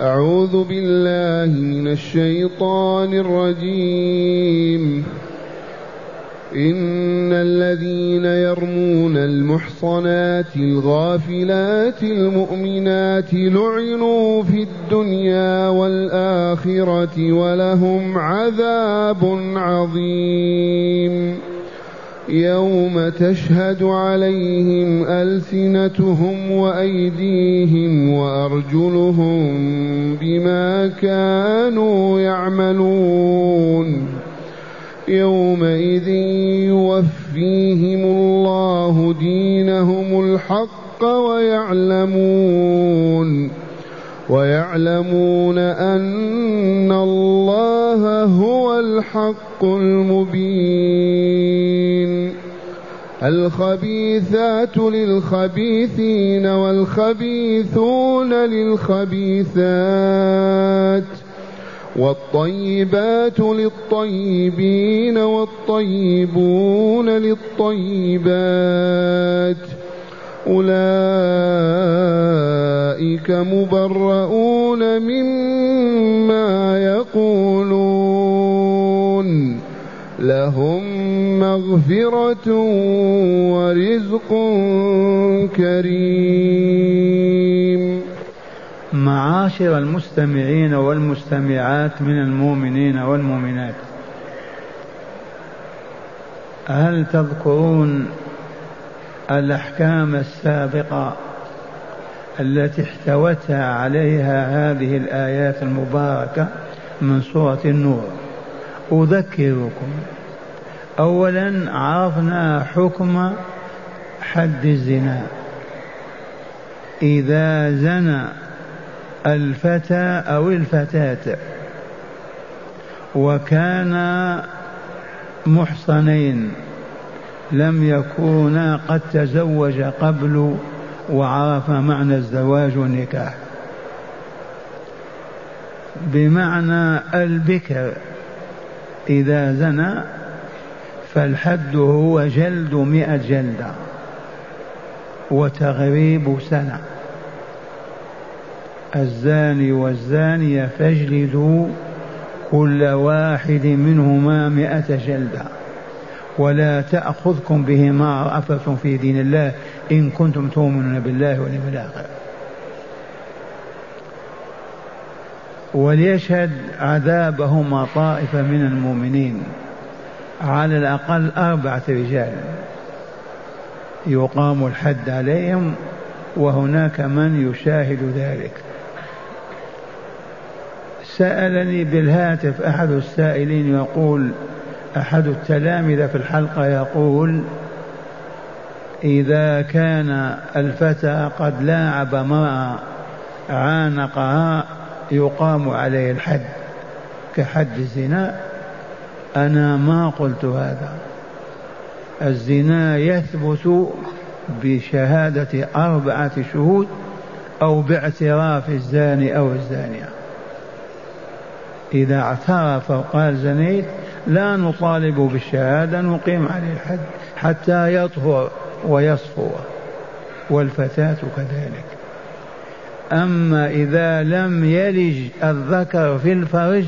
أعوذ بالله من الشيطان الرجيم. إن الذين يرمون المحصنات الغافلات المؤمنات لعنوا في الدنيا والآخرة ولهم عذاب عظيم. يوم تشهد عليهم ألسنتهم وأيديهم وأرجلهم بما كانوا يعملون. يومئذ يوفيهم الله دينهم الحق ويعلمون. ويعلمون أن الله هو الحق المبين. الخبيثات للخبيثين والخبيثون للخبيثات والطيبات للطيبين والطيبون للطيبات. أولئك مبرؤون مما يقولون. لهم مغفرة ورزق كريم. معاشر المستمعين والمستمعات من المؤمنين والمؤمنات هل تذكرون الأحكام السابقة التي احتوتها عليها هذه الآيات المباركة من سورة النور. أذكركم. أولا عرفنا حكم حد الزنا. إذا زنى الفتى أو الفتاة وكان محصنين لم يكونا قد تزوج قبل وعرف معنى الزواج والنكاح. بمعنى البكر إذا زنى فالحد هو جلد مئة جلدة وتغريب سنة. الزاني والزانية فاجلدوا كل واحد منهما مئة جلدة. ولا تأخذكم بهما رأفة في دين الله إن كنتم تؤمنون بالله واليوم الآخر. وليشهد عذابهما طائفة من المؤمنين على الأقل أربعة رجال يقام الحد عليهم وهناك من يشاهد ذلك. سألني بالهاتف أحد السائلين يقول أحد التلامذة في الحلقة يقول إذا كان الفتى قد لاعب امرأة عانقها يقام عليه الحد كحد الزنا. أنا ما قلت هذا. الزنا يثبت بشهادة أربعة شهود أو باعتراف الزاني أو الزانية. إذا اعترف وقال زنيت لا نطالب بالشهادة نقيم عليه الحد حتى يطهر ويصفو والفتاة كذلك. أما إذا لم يلج الذكر في الفرج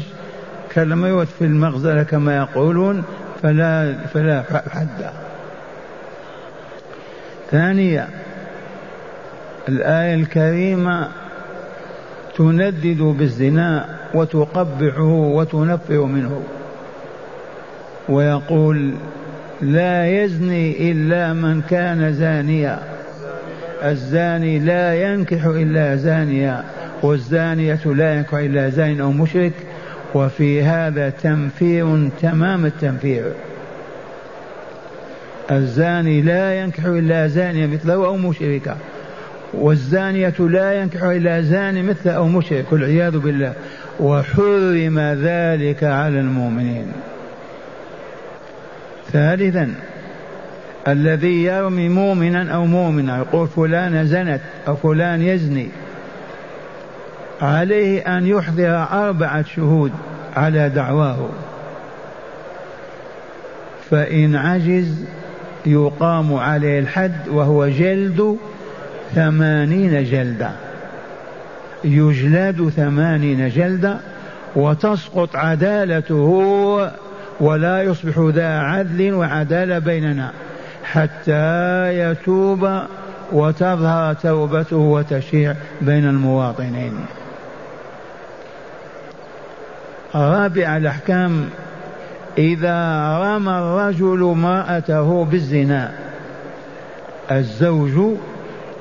كالميوت في المغزلة كما يقولون فلا فلا حد. ثانيا الآية الكريمة تندد بالزنا وتقبحه وتنفر منه. ويقول لا يزني إلا من كان زانيا. الزاني لا ينكح إلا زانيا والزانية لا ينكح إلا زان أو مشرك. وفي هذا تنفير تمام التنفير الزاني لا ينكح إلا زانية مثله أو مشركة والزانية لا ينكح إلا زاني مثله أو مشرك والعياذ بالله. وحرم ذلك على المؤمنين. ثالثا الذي يرمي مؤمنا أو مؤمنة يقول فلان زنت أو فلان يزني. عليه أن يحضر أربعة شهود على دعواه. فإن عجز يقام عليه الحد وهو جلد ثمانين جلدة يجلد ثمانين جلدة وتسقط عدالته ولا يصبح ذا عدل وعدالة بيننا حتى يتوب وتظهر توبته وتشيع بين المواطنين. رابع الأحكام إذا رمى الرجل امرأته بالزنا الزوج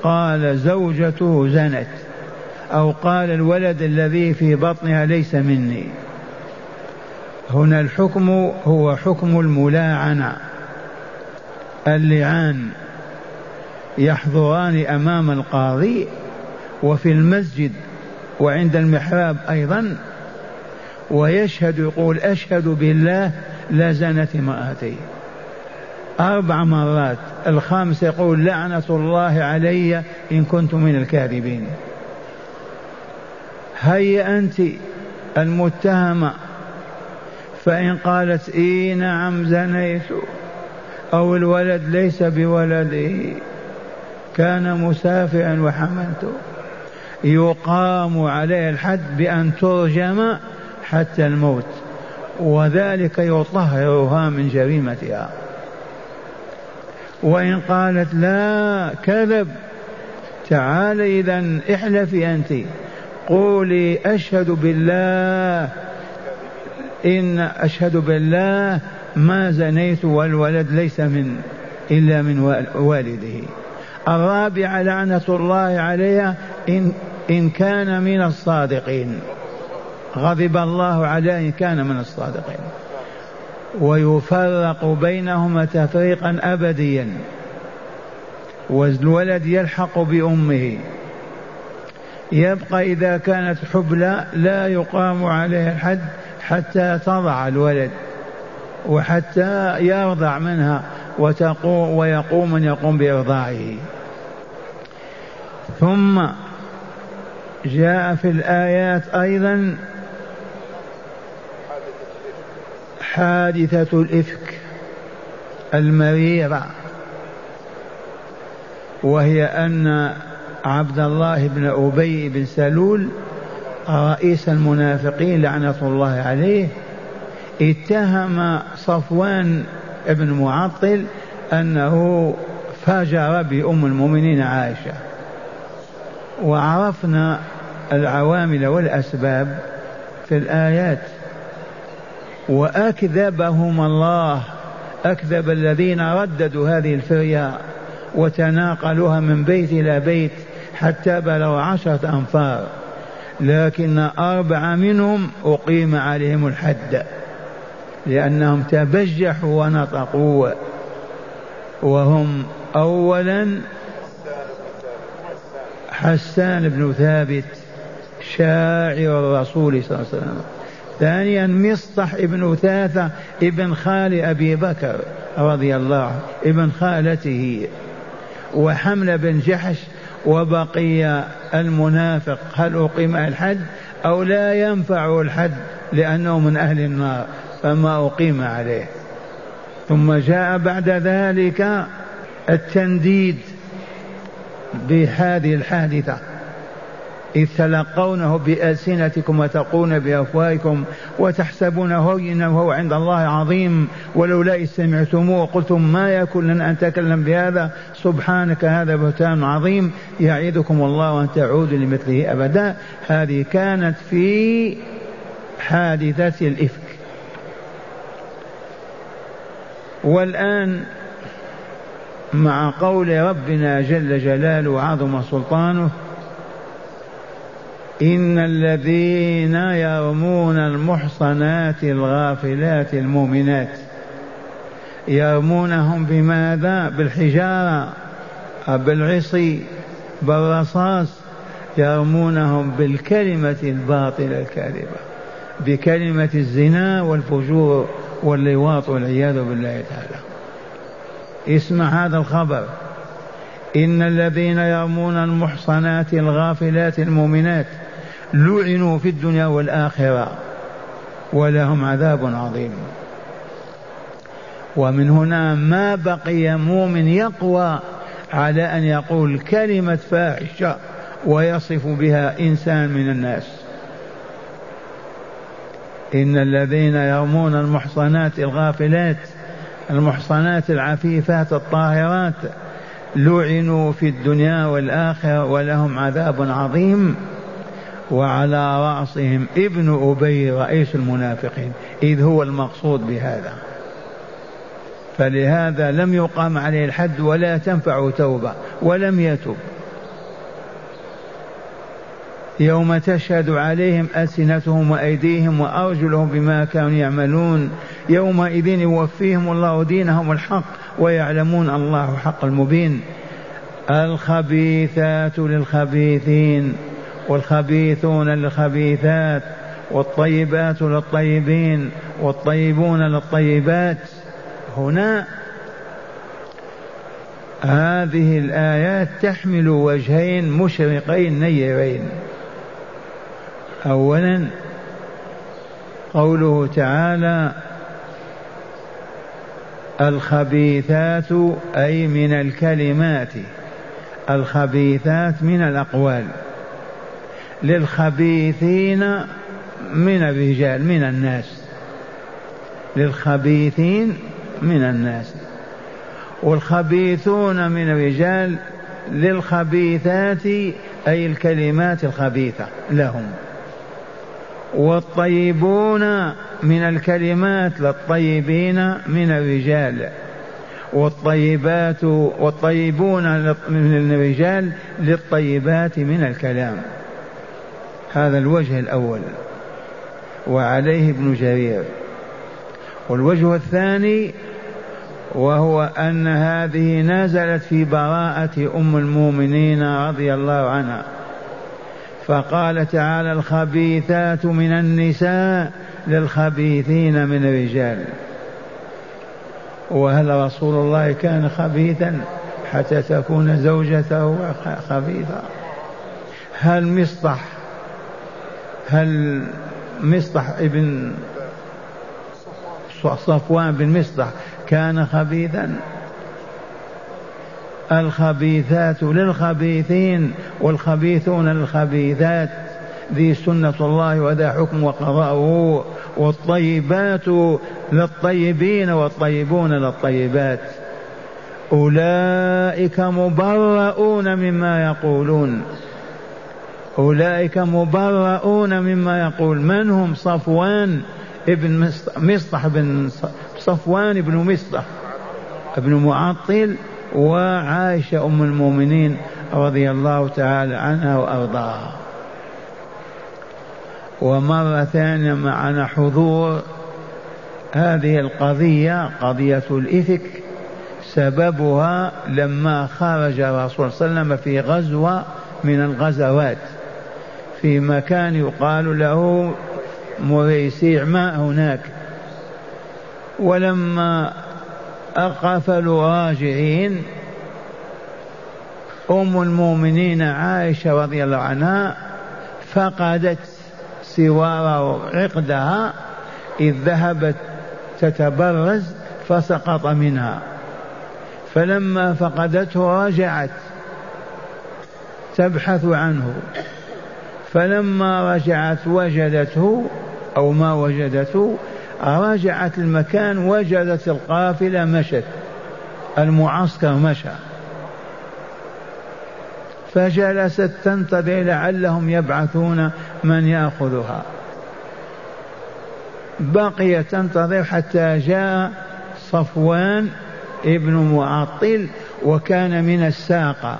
قال زوجته زنت أو قال الولد الذي في بطنها ليس مني. هنا الحكم هو حكم الملاعنة. اللعان يحضران أمام القاضي وفي المسجد وعند المحراب أيضا ويشهد يقول أشهد بالله لا زنت امرأتي. أربع مرات الخامس يقول لعنة الله علي إن كنت من الكاذبين. هيا أنت المتهمة فإن قالت إي نعم زنيت أو الولد ليس بولدي كان مسافرا وحملته يقام عليه الحد بأن ترجم حتى الموت وذلك يطهرها من جريمتها. وإن قالت لا كذب تعال إذا احلفي أنت قولي أشهد بالله إن أشهد بالله ما زنيت والولد ليس من إلا من والده. الرابعة لعنة الله عليها إن, إن كان من الصادقين. غضب الله عليه إن كان من الصادقين. ويفرق بينهما تفريقا أبديا. والولد يلحق بأمه. يبقى إذا كانت حبلى لا يقام عليها الحد حتى تضع الولد وحتى يرضع منها وتقوم ويقوم من يقوم بإرضاعه. ثم جاء في الآيات أيضا حادثة الإفك المريرة وهي أن عبد الله بن أبي بن سلول رئيس المنافقين لعنة الله عليه اتهم صفوان بن معطل أنه فجر بأم المؤمنين عائشة. وعرفنا العوامل والأسباب في الآيات. وأكذبهم الله أكذب الذين رددوا هذه الفرية وتناقلوها من بيت إلى بيت حتى بلغوا عشرة أنفار. لكن أربعة منهم أقيم عليهم الحد لأنهم تبجحوا ونطقوا وهم أولا حسان بن ثابت شاعر الرسول صلى الله عليه وسلم. ثانيا مصطح ابن ثاثة ابن خال أبي بكر رضي الله عنه ابن خالته وحمل بن جحش وبقي المنافق هل أقيم الحد أو لا ينفع الحد لأنه من أهل النار فما أقيم عليه. ثم جاء بعد ذلك التنديد بهذه الحادثة. إذ تلقونه بألسنتكم وتقون بأفواهكم وتحسبونه هينا وهو عند الله عظيم ولولا إذ سمعتموه قلتم ما يكون لنا أن نتكلم بهذا؟ سبحانك هذا بهتان عظيم يعيدكم الله أن تعودوا لمثله أبدا. هذه كانت في حادثة الإفك. والآن مع قول ربنا جل جلاله وعظم سلطانه إن الذين يرمون المحصنات الغافلات المؤمنات يرمونهم بماذا؟ بالحجارة بالعصي بالرصاص. يرمونهم بالكلمة الباطلة الكاذبة بكلمة الزنا والفجور واللواط والعياذ بالله تعالى. اسمع هذا الخبر. إن الذين يرمون المحصنات الغافلات المؤمنات لعنوا في الدنيا والآخرة ولهم عذاب عظيم. ومن هنا ما بقي مؤمن يقوى على أن يقول كلمة فاحشة ويصف بها إنسان من الناس. إن الذين يرمون المحصنات الغافلات المحصنات العفيفات الطاهرات لعنوا في الدنيا والآخرة ولهم عذاب عظيم. وعلى رأسهم ابن أبي رئيس المنافقين إذ هو المقصود بهذا. فلهذا لم يقام عليه الحد ولا تنفع توبة ولم يتب. يوم تشهد عليهم ألسنتهم وأيديهم وأرجلهم بما كانوا يعملون يومئذ يوفيهم الله دينهم الحق ويعلمون الله حق المبين. الخبيثات للخبيثين. والخبيثون للخبيثات والطيبات للطيبين والطيبون للطيبات. هنا هذه الآيات تحمل وجهين مشرقين نيرين. أولا قوله تعالى الخبيثات أي من الكلمات الخبيثات من الأقوال. للخبيثين من الرجال من الناس. للخبيثين من الناس. والخبيثون من الرجال للخبيثات أي الكلمات الخبيثة لهم. والطيبون من الكلمات للطيبين من الرجال. والطيبات والطيبون من الرجال للطيبات من الكلام. هذا الوجه الأول وعليه ابن جرير. والوجه الثاني وهو أن هذه نزلت في براءة أم المؤمنين رضي الله عنها. فقال تعالى الخبيثات من النساء للخبيثين من الرجال. وهل رسول الله كان خبيثا حتى تكون زوجته خبيثة؟ هل مصطح هل مصطح ابن صفوان بن مصطح كان خبيثا؟ الخبيثات للخبيثين والخبيثون للخبيثات ذي سنة الله وذا حكم وقضاؤه والطيبات للطيبين والطيبون للطيبات. أولئك مبرؤون مما يقولون. أولئك مبرؤون مما يقول. من هم؟ صفوان ابن مصطح بن صفوان بن مصطح ابن معطل وعائشة أم المؤمنين رضي الله تعالى عنها وأرضاها. ومرة ثانية معنا حضور هذه القضية قضية الإفك سببها لما خرج الرسول صلى الله عليه وسلم في غزوة من الغزوات. في مكان يقال له مريسيع ما هناك. ولما أقفلوا راجعين أم المؤمنين عائشة رضي الله عنها فقدت سوار عقدها إذ ذهبت تتبرز فسقط منها. فلما فقدته رجعت تبحث عنه. فلما رجعت وجدته أو ما وجدته رجعت المكان وجدت القافلة مشت المعسكر مشى. فجلست تنتظر لعلهم يبعثون من يأخذها. بقي تنتظر حتى جاء صفوان ابن معطل وكان من الساقة.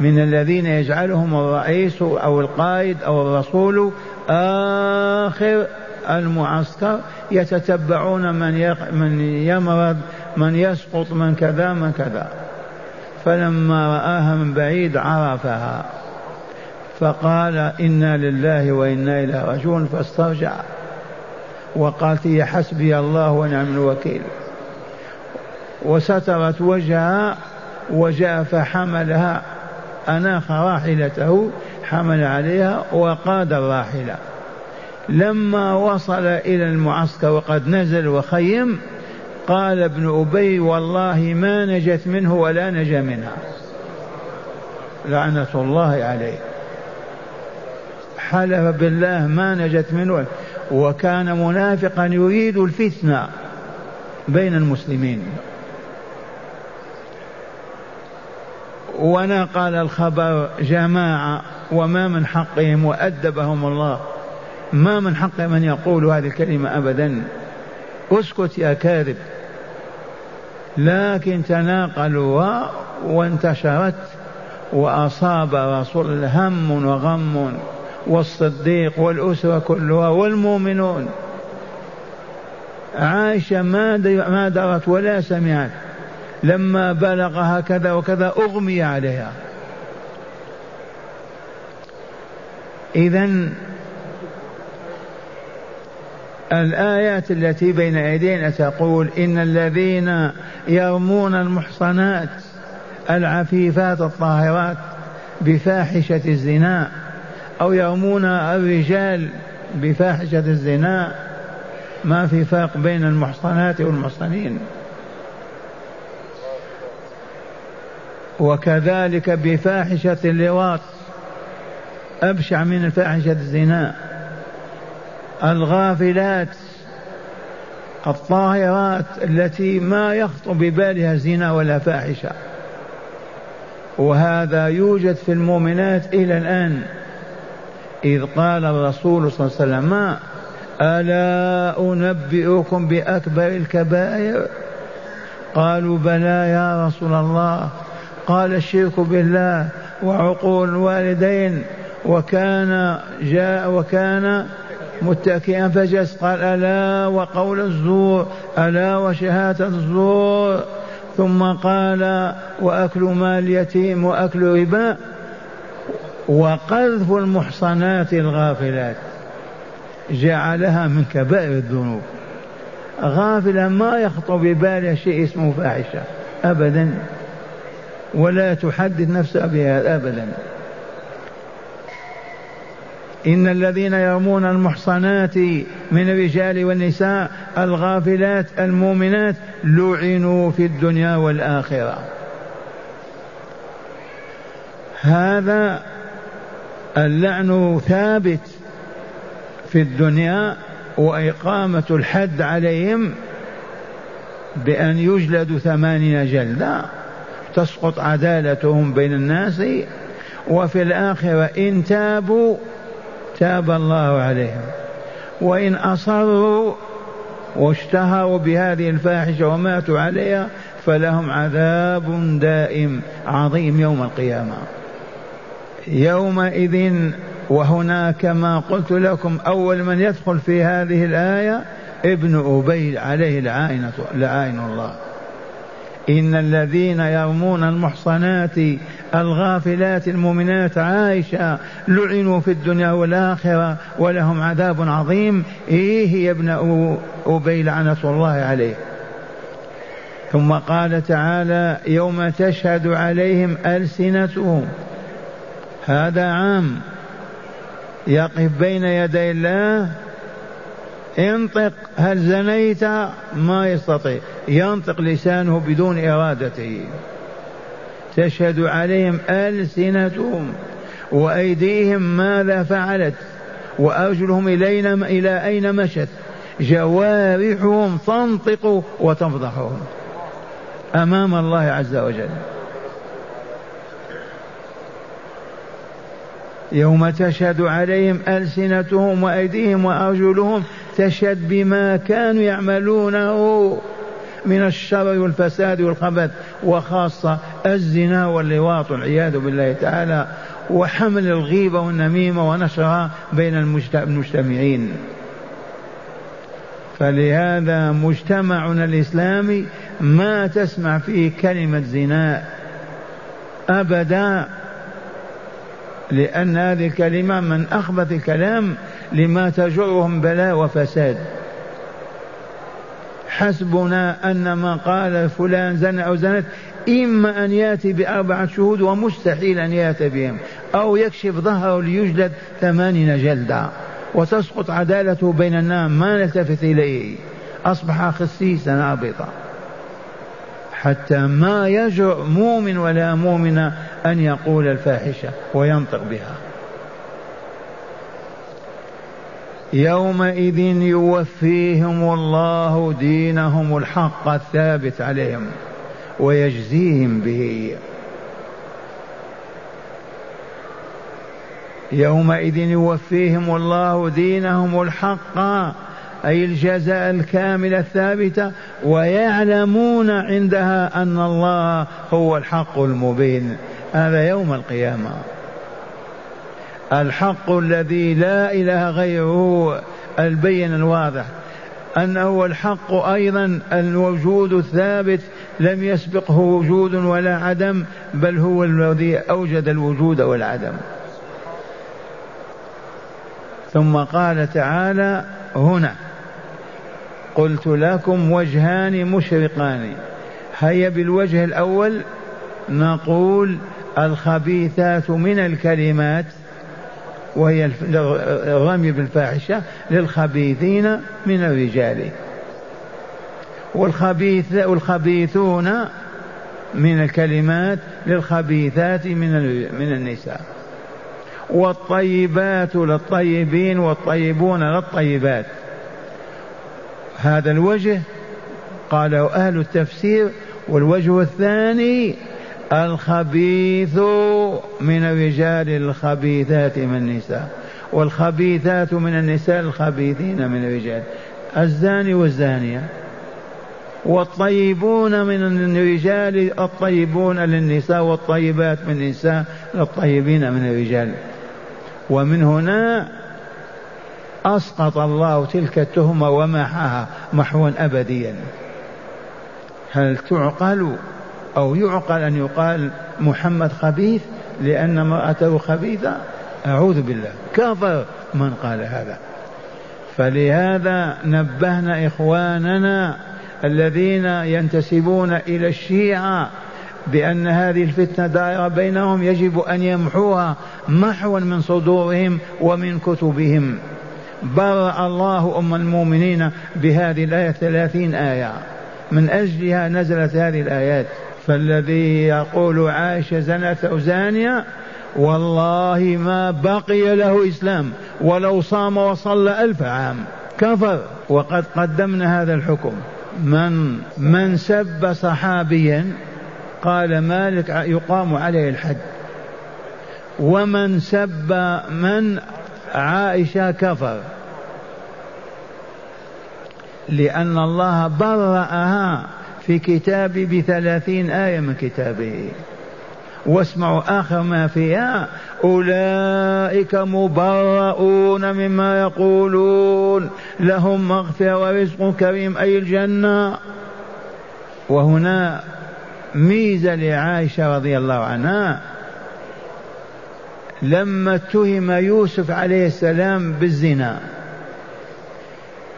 من الذين يجعلهم الرئيس أو القائد أو الرسول آخر المعسكر يتتبعون من من يمرض من يسقط من كذا من كذا. فلما رآها من بعيد عرفها. فقال إنا لله وإنا إليه راجعون فاسترجع. وقالت هي حسبي الله ونعم الوكيل. وسترت وجهها وجاء فحملها. أناخ راحلته حمل عليها وقاد الراحلة. لما وصل إلى المعسكر وقد نزل وخيم قال ابن أبي والله ما نجت منه ولا نجا منها. لعنة الله عليه. حلف بالله ما نجت منه وكان منافقا يريد الفتنة بين المسلمين. ونقل الخبر جماعة وما من حقهم وأدبهم الله. ما من حقهم أن يقولوا هذه الكلمة أبدا. اسكت يا كاذب. لكن تناقلوا وانتشرت وأصاب رسول هم وغم والصديق والأسرة كلها والمؤمنون. عائشة ما ما درت ولا سمعت. لما بلغ كذا وكذا أغمي عليها. إذا الآيات التي بين أيدينا تقول إن الذين يرمون المحصنات العفيفات الطاهرات بفاحشة الزنا أو يرمون الرجال بفاحشة الزنا ما في فرق بين المحصنات والمحصنين. وكذلك بفاحشة اللواط. أبشع من فاحشة الزنا. الغافلات الطاهرات التي ما يخطر ببالها زنا ولا فاحشة. وهذا يوجد في المؤمنات إلى الآن. إذ قال الرسول صلى الله عليه وسلم ألا أنبئكم بأكبر الكبائر؟ قالوا بلى يا رسول الله. قال الشرك بالله وعقول الوالدين وكان جاء وكان متكئا فجلس قال ألا وقول الزور ألا وشهادة الزور. ثم قال وأكل مال اليتيم وأكل ربا وقذف المحصنات الغافلات. جعلها من كبائر الذنوب. غافلة ما يخطر ببالها شيء اسمه فاحشة. أبدا. ولا تحدث نفسها بهذا أبدا. إن الذين يرمون المحصنات من الرجال والنساء الغافلات المؤمنات لعنوا في الدنيا والآخرة. هذا اللعن ثابت في الدنيا وإقامة الحد عليهم بأن يجلدوا ثمانين جلدة تسقط عدالتهم بين الناس وفي الآخرة إن تابوا تاب الله عليهم. وإن أصروا واشتهروا بهذه الفاحشة وماتوا عليها فلهم عذاب دائم عظيم يوم القيامة. يومئذ وهنا كما قلت لكم أول من يدخل في هذه الآية ابن أبي عليه لعائنة لعائن الله. إن الذين يرمون المحصنات الغافلات المؤمنات عائشة لعنوا في الدنيا والآخرة ولهم عذاب عظيم. إيه يا ابن أبي لعنة الله عليه. ثم قال تعالى يوم تشهد عليهم ألسنتهم. هذا عام يقف بين يدي الله. انطق هل زنيت؟ ما يستطيع. ينطق لسانه بدون إرادته. تشهد عليهم ألسنتهم وأيديهم ماذا فعلت وأرجلهم إلينا إلى أين مشت. جوارحهم تنطق وتفضحهم أمام الله عز وجل. يوم تشهد عليهم ألسنتهم وأيديهم وأرجلهم تشهد بما كانوا يعملونه. من الشر والفساد والخبث وخاصة الزنا واللواط والعياذ بالله تعالى وحمل الغيبة والنميمة ونشرها بين المجتمعين. فلهذا مجتمعنا الإسلامي ما تسمع فيه كلمة زنا أبدا لأن هذه الكلمة من أخبث الكلام لما تجرهم بلاء وفساد. حسبنا أن من قال فلان زنى أو زنت إما أن يأتي بأربعة شهود ومستحيل أن يأتي بهم. أو يكشف ظهره ليجلد ثمانين جلدة وتسقط عدالته بين الناس ما نلتفت إليه. أصبح خسيسا نابطا. حتى ما يجرؤ مؤمن ولا مؤمنة أن يقول الفاحشة وينطق بها. يومئذ يوفيهم الله دينهم الحق الثابت عليهم ويجزيهم به. يومئذ يوفيهم الله دينهم الحق أي الجزاء الكامل الثابت ويعلمون عندها أن الله هو الحق المبين. هذا يوم القيامة. الحق الذي لا إله غيره البين الواضح. أنه الحق أيضا الوجود الثابت لم يسبقه وجود ولا عدم بل هو الذي أوجد الوجود والعدم. ثم قال تعالى هنا قلت لكم وجهان مشرقان. هيا بالوجه الأول نقول الخبيثات من الكلمات وهي الرمي بالفاحشة للخبيثين من الرجال. والخبيث والخبيثون من الكلمات للخبيثات من من النساء. والطيبات للطيبين والطيبون للطيبات. هذا الوجه قاله أهل التفسير والوجه الثاني الخبيث من الرجال الخبيثات من النساء والخبيثات من النساء الخبيثين من الرجال. الزاني والزانية. والطيبون من الرجال الطيبون للنساء والطيبات من النساء الطيبين من الرجال. ومن هنا أسقط الله تلك التهمة ومحاها محوا أبديا. هل تعقل أو يعقل أن يقال محمد خبيث لأن امرأته خبيثة أعوذ بالله. كفر من قال هذا. فلهذا نبهنا إخواننا الذين ينتسبون إلى الشيعة بأن هذه الفتنة دائرة بينهم يجب أن يمحوها محوا من صدورهم ومن كتبهم. برأ الله أم المؤمنين بهذه الآية ثلاثين آية. من أجلها نزلت هذه الآيات. فالذي يقول عائشة زنت أو زانية والله ما بقي له إسلام ولو صام وصلى ألف عام. كفر. وقد قدمنا هذا الحكم. من من سب صحابيا قال مالك يقام عليه الحد ومن سب من عائشة كفر. لأن الله برأها في كتابه بثلاثين آية من كتابه واسمعوا آخر ما فيها. أولئك مبرؤون مما يقولون. لهم مغفرة ورزق كريم أي الجنة. وهنا ميزة لعائشة رضي الله عنها. لما اتهم يوسف عليه السلام بالزنا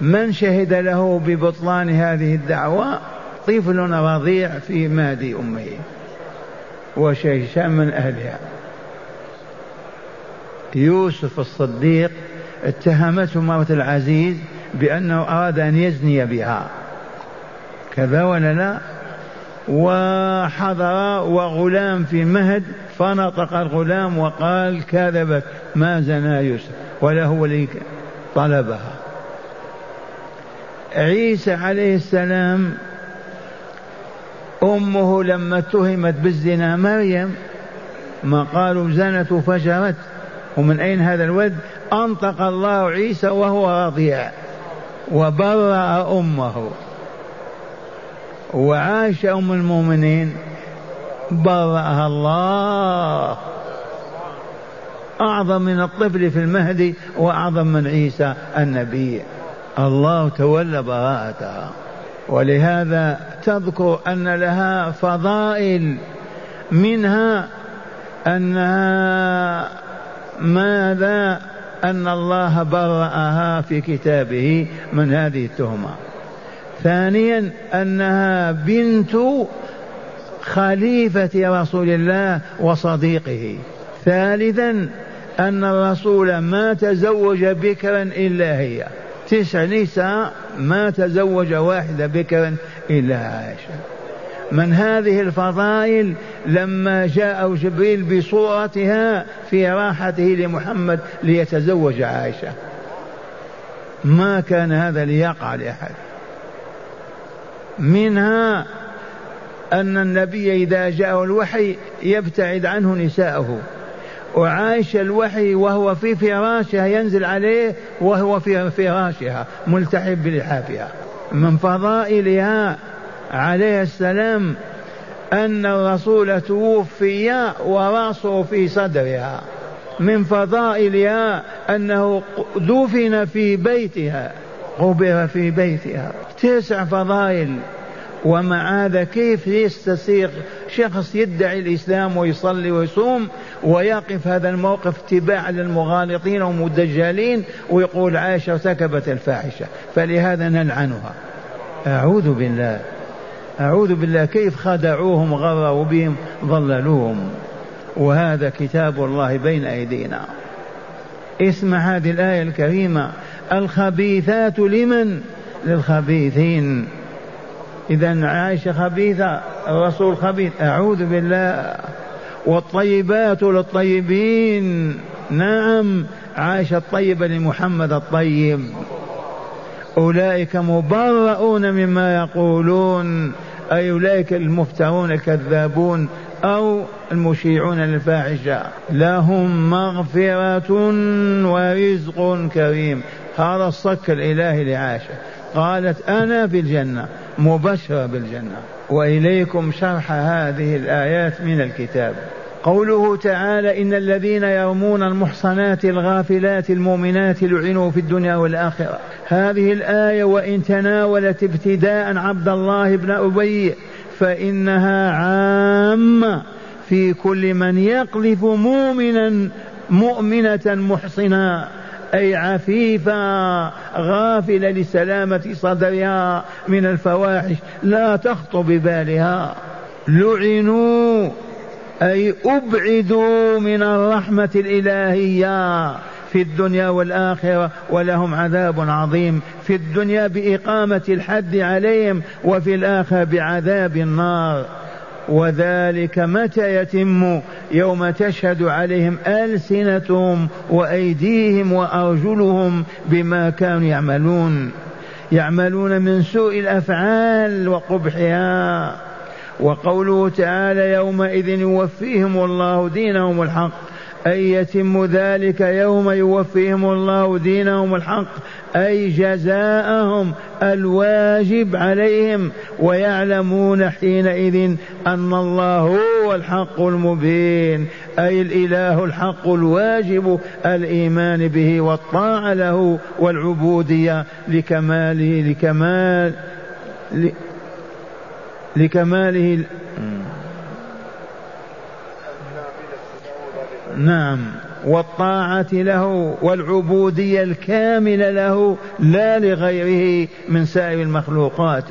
من شهد له ببطلان هذه الدعوة؟ طفل رضيع في مادي أمه. وشيشان من أهلها. يوسف الصديق اتهمته مرة العزيز بأنه أراد أن يزني بها. كذا ولا لا وحضر وغلام في مهد فنطق الغلام وقال كذبت ما زنى يوسف؟ ولا هو اللي طلبها. عيسى عليه السلام أمه لما اتهمت بالزنا مريم ما قالوا زنت وفجرت ومن أين هذا الولد؟ أنطق الله عيسى وهو رضيع وبرأ أمه وعائشة أم المؤمنين برأها الله. أعظم من الطفل في المهدي وأعظم من عيسى النبي. الله تولى براءتها ولهذا تذكر أن لها فضائل منها أنها ماذا؟ أن الله برأها في كتابه من هذه التهمة. ثانيا أنها بنت خليفة رسول الله وصديقه. ثالثا أن الرسول ما تزوج بكرا إلا هي. تسع نساء ما تزوج واحدة بكرا إلا عائشة. من هذه الفضائل لما جاء جبريل بصورتها في راحته لمحمد ليتزوج عائشة. ما كان هذا ليقع لأحد. منها أن النبي إذا جاءه الوحي يبتعد عنه نساءه وعايش الوحي وهو في فراشها ينزل عليه وهو في فراشها ملتحب بلحافها. من فضائلها عليه السلام أن الرسول توفي ورأسه في صدرها. من فضائلها أنه دفن في بيتها قبر في بيتها. تسع فضائل. ومع هذا كيف يستسيغ شخص يدعي الإسلام ويصلي ويصوم ويقف هذا الموقف اتباعا للمغالطين والمدجالين ويقول عائشة ارتكبت الفاحشة فلهذا نلعنها. أعوذ بالله أعوذ بالله كيف خدعوهم غروا بهم ضللوهم؟ وهذا كتاب الله بين أيدينا. اسمع هذه الآية الكريمة الخبيثات لمن؟ للخبيثين. إذا عائشة خبيثة الرسول خبيث. أعوذ بالله. والطيبات للطيبين. نعم عائشة الطيبة لمحمد الطيب. أولئك مبرؤون مما يقولون. أي أولئك المفترون الكذابون أو المشيعون للفاحشة. لهم مغفرة ورزق كريم. هذا الصك الإلهي لعائشة قالت أنا في الجنة مبشرة بالجنة. وإليكم شرح هذه الآيات من الكتاب. قوله تعالى إن الذين يرمون المحصنات الغافلات المؤمنات لعنوا في الدنيا والآخرة. هذه الآية وإن تناولت ابتداء عبد الله بن أبي فإنها عامة في كل من يقذف مؤمنا مؤمنة محصنا أي عفيفة غافلة لسلامة صدرها من الفواحش لا تخطر ببالها. لعنوا أي أبعدوا من الرحمة الإلهية في الدنيا والآخرة ولهم عذاب عظيم في الدنيا بإقامة الحد عليهم وفي الآخرة بعذاب النار. وذلك متى يتم يوم تشهد عليهم ألسنتهم وأيديهم وأرجلهم بما كانوا يعملون؟ يعملون من سوء الأفعال وقبحها. وقوله تعالى يومئذ يوفيهم الله دينهم الحق. أي يتم ذلك يوم يوفيهم الله دينهم الحق أي جزاءهم الواجب عليهم ويعلمون حينئذ أن الله هو الحق المبين أي الإله الحق الواجب الإيمان به والطاعة له والعبودية لكماله لكمال لكماله نعم والطاعة له والعبودية الكاملة له لا لغيره من سائر المخلوقات.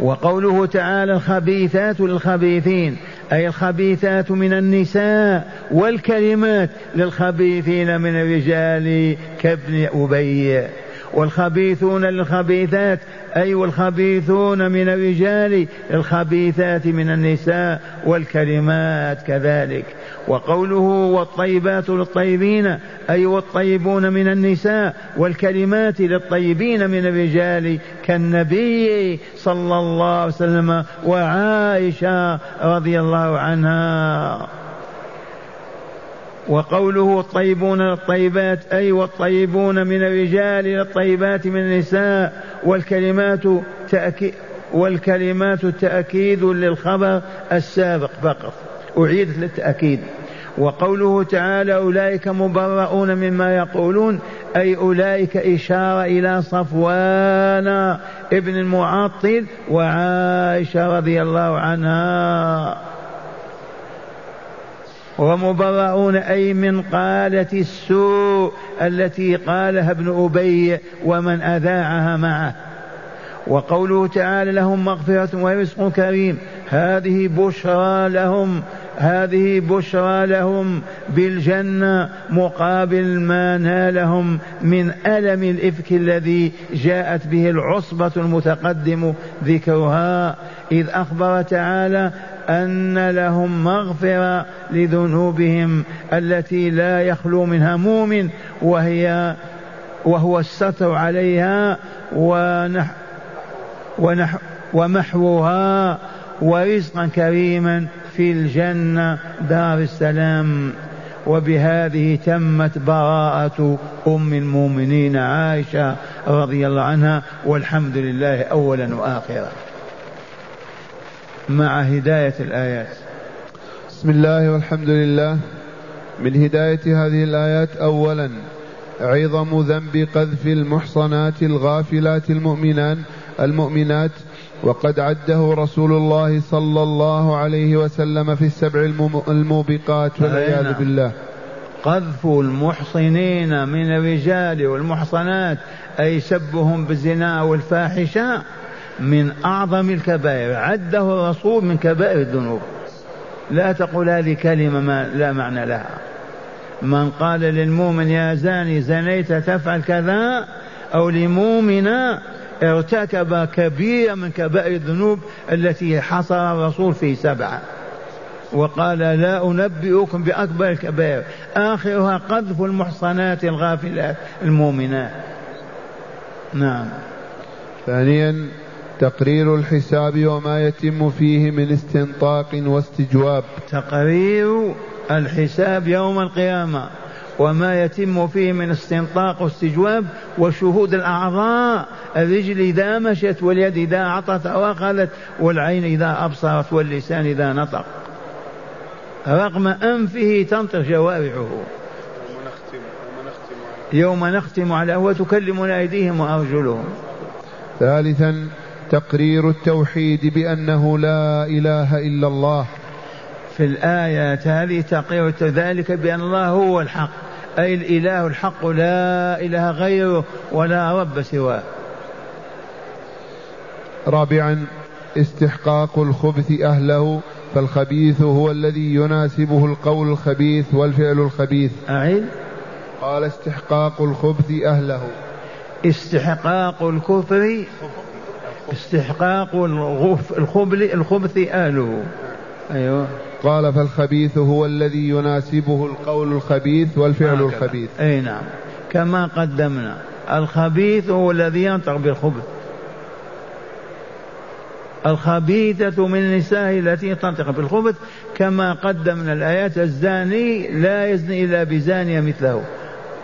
وقوله تعالى الخبيثات للخبيثين أي الخبيثات من النساء والكلمات للخبيثين من الرجال كابن أبي والخبيثون للخبيثات أي والخبيثون من الرجال الخبيثات من النساء والكلمات كذلك. وقوله والطيبات للطيبين أي والطيبون من النساء والكلمات للطيبين من الرجال كالنبي صلى الله عليه وسلم وعائشة رضي الله عنها. وقوله الطيبون للطيبات أي والطيبون من الرجال للطيبات من النساء والكلمات تأكيد والكلمات تأكيد للخبر السابق فقط. أعيدت للتأكيد. وقوله تعالى أولئك مبرؤون مما يقولون أي أولئك إشارة إلى صفوان ابن المعطل وعائشة رضي الله عنها. ومبرؤون أي من قالة السوء التي قالها ابن أبي ومن أذاعها معه. وقوله تعالى لهم مغفرة ورزق كريم. هذه بشرى لهم. هذه بشرى لهم بالجنة مقابل ما نالهم من ألم الإفك الذي جاءت به العصبة المتقدم ذكرها إذ أخبر تعالى أن لهم مغفرة لذنوبهم التي لا يخلو منها مؤمن وهي وهو الستر عليها ونح ونح ومحوها ورزقا كريما في الجنة دار السلام وبهذه تمت براءة أم المؤمنين عائشة رضي الله عنها والحمد لله أولا وآخرا. مع هداية الآيات. بسم الله والحمد لله. من هداية هذه الآيات أولا عظم ذنب قذف المحصنات الغافلات المؤمنان المؤمنات وقد عده رسول الله صلى الله عليه وسلم في السبع الموبقات والعياذ نعم. بالله. قذف المحصنين من الرجال والمحصنات أي سبهم بالزنا والفاحشة من أعظم الكبائر. عده الرسول من كبائر الذنوب. لا تقول هذه كلمة ما لا معنى لها. من قال للمؤمن يا زاني زنيت تفعل كذا أو لمؤمنة ارتكب كبيرة من كبائر الذنوب التي حصر الرسول في سبعة. وقال لا أنبئكم بأكبر الكبائر. آخرها قذف المحصنات الغافلات المؤمنات. نعم. ثانيا تقرير الحساب وما يتم فيه من استنطاق واستجواب. تقرير الحساب يوم القيامة. وما يتم فيه من استنطاق واستجواب وشهود الأعضاء. الرجل إذا مشت واليد إذا أعطت وأخذت والعين إذا أبصرت واللسان إذا نطق. رغم أنفه تنطق جوارحه. يوم نختم على وتكلمنا أيديهم وأرجلهم. ثالثا تقرير التوحيد بأنه لا إله إلا الله. في الآيات هذه تقرير ذلك بأن الله هو الحق. أي الإله الحق لا إله غيره ولا رب سواه. رابعا استحقاق الخبث أهله فالخبيث هو الذي يناسبه القول الخبيث والفعل الخبيث. أعيد. قال استحقاق الخبث أهله. استحقاق الكفر استحقاق الخبل الخبث أهله. أيوه. قال فالخبيث هو الذي يناسبه القول الخبيث والفعل هكذا. الخبيث. أي نعم. كما قدمنا. الخبيث هو الذي ينطق بالخبث. الخبيثة من النساء التي تنطق بالخبث. كما قدمنا الآيات الزاني لا يزني إلا بزانية مثله.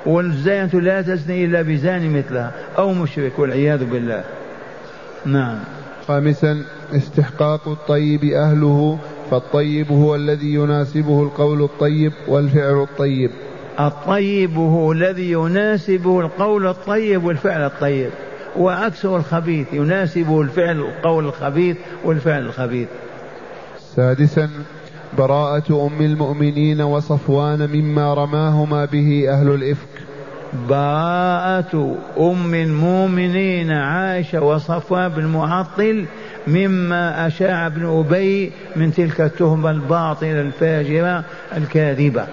والزانية لا تزني إلا بزاني مثلها. أو مشرك والعياذ بالله. نعم. خامسا استحقاق الطيب أهله فالطيب هو الذي يناسبه القول الطيب والفعل الطيب. الطيب هو الذي يناسبه القول الطيب والفعل الطيب وعكسه الخبيث يناسبه الفعل القول الخبيث والفعل الخبيث. سادسا براءة أم المؤمنين وصفوان مما رماهما به أهل الإفك. براءة أم المؤمنين عائشة وصفوان بن معطل مما أشاع ابن أبي من تلك التهمة الباطلة الفاجرة الكاذبة.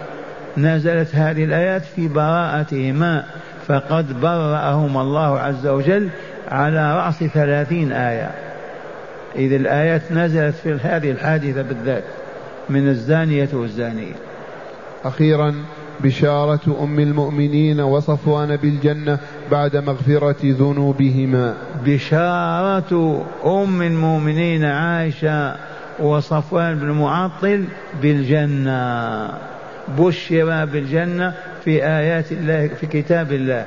نزلت هذه الآيات في براءتهما فقد برأهم الله عز وجل على رأس ثلاثين آية. إذ الآيات نزلت في هذه الحادثة بالذات من الزانية والزانية. أخيرا بشارة أم المؤمنين وصفوان بالجنة بعد مغفرة ذنوبهما. بشارة أم المؤمنين عائشة وصفوان بن معطل بالجنة. بشر بالجنة في آيات الله في كتاب الله.